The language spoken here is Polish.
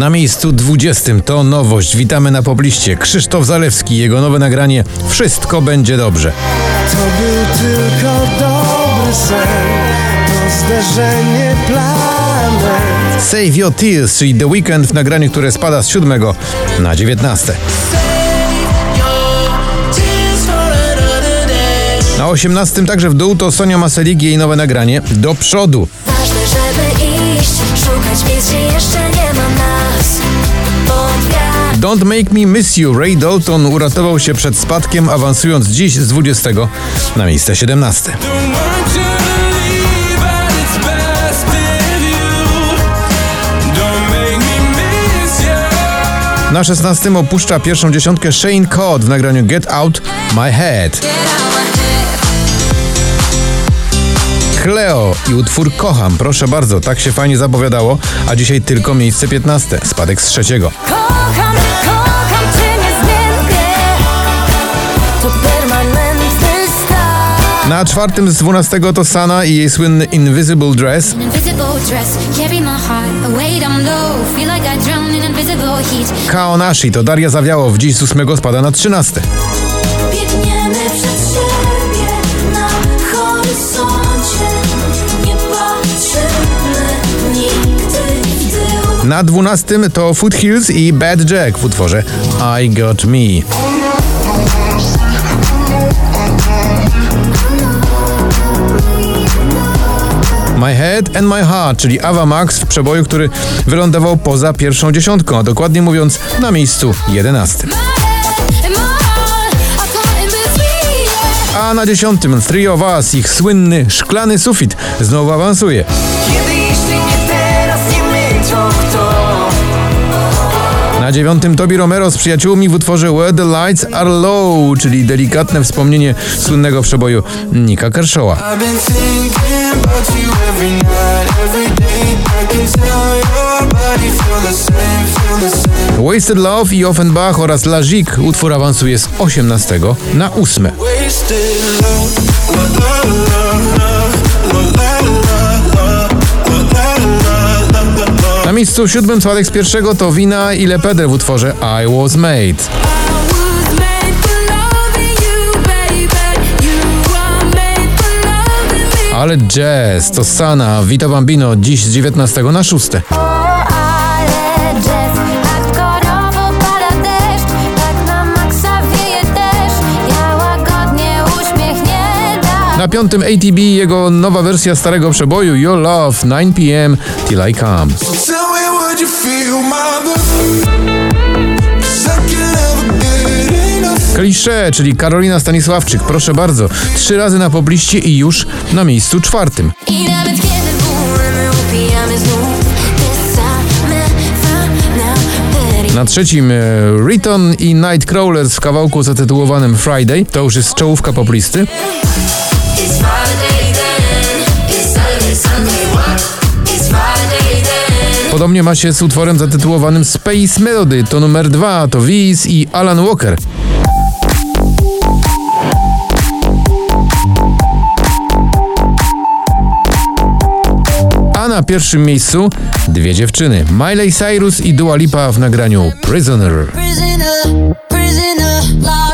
Na miejscu 20 to nowość. Witamy na pobliście. Krzysztof Zalewski, jego nowe nagranie Wszystko będzie dobrze. To był tylko dobry sen, to zderzenie planet. Save Your Tears, czyli The Weekend w nagraniu, które spada z 7 na 19. Na 18 także w dół to Sonia Maselik, jej nowe nagranie Do przodu. Ważne, żeby iść, szukać miejsc, gdzie jeszcze nie ma nas. Don't Make Me Miss You. Ray Dalton uratował się przed spadkiem, awansując dziś z 20 na miejsce 17. Na 16 opuszcza pierwszą dziesiątkę Shane Codd w nagraniu Get Out My Head. Cleo i utwór Kocham, proszę bardzo, tak się fajnie zapowiadało, a dzisiaj tylko miejsce 15, spadek z trzeciego. Kocham Na czwartym z 12 to Sana i jej słynny Invisible Dress. Kaonashi to Daria Zawiało, w dziś z 8 spada na 13. Biegniemy przed siebie na 12 to Foothills i Bad Jack w utworze I Got Me. Head and My Heart, czyli Ava Max w przeboju, który wylądował poza pierwszą dziesiątką, a dokładnie mówiąc na miejscu 11. My head and my heart are caught in between. A na dziesiątym Three of Us, ich słynny szklany sufit, znowu awansuje. Na dziewiątym Tobi Romero z przyjaciółmi w utworze Where the Lights Are Low, czyli delikatne wspomnienie słynnego przeboju Nika Kershawa. Wasted Love i Offenbach oraz La Gigue utwór awansuje z 18 na 8. miejscu siódmym spadek z pierwszego to Wina i Lepedre w utworze I Was Made. Ale jazz to Sana, Vita Bambino, dziś z 19 na 6. Na piątym ATB jego nowa wersja starego przeboju Your Love 9pm Till I Come. Klisze, czyli Karolina Stanisławczyk, proszę bardzo, trzy razy na pobliście i już na miejscu czwartym. Na trzecim e, Riton i Nightcrawlers w kawałku zatytułowanym Friday, to już jest czołówka poplisty. Podobnie ma się z utworem zatytułowanym Space Melody, to numer dwa, to Wiz i Alan Walker. A na pierwszym miejscu dwie dziewczyny, Miley Cyrus i Dua Lipa w nagraniu Prisoner. Prisoner, prisoner.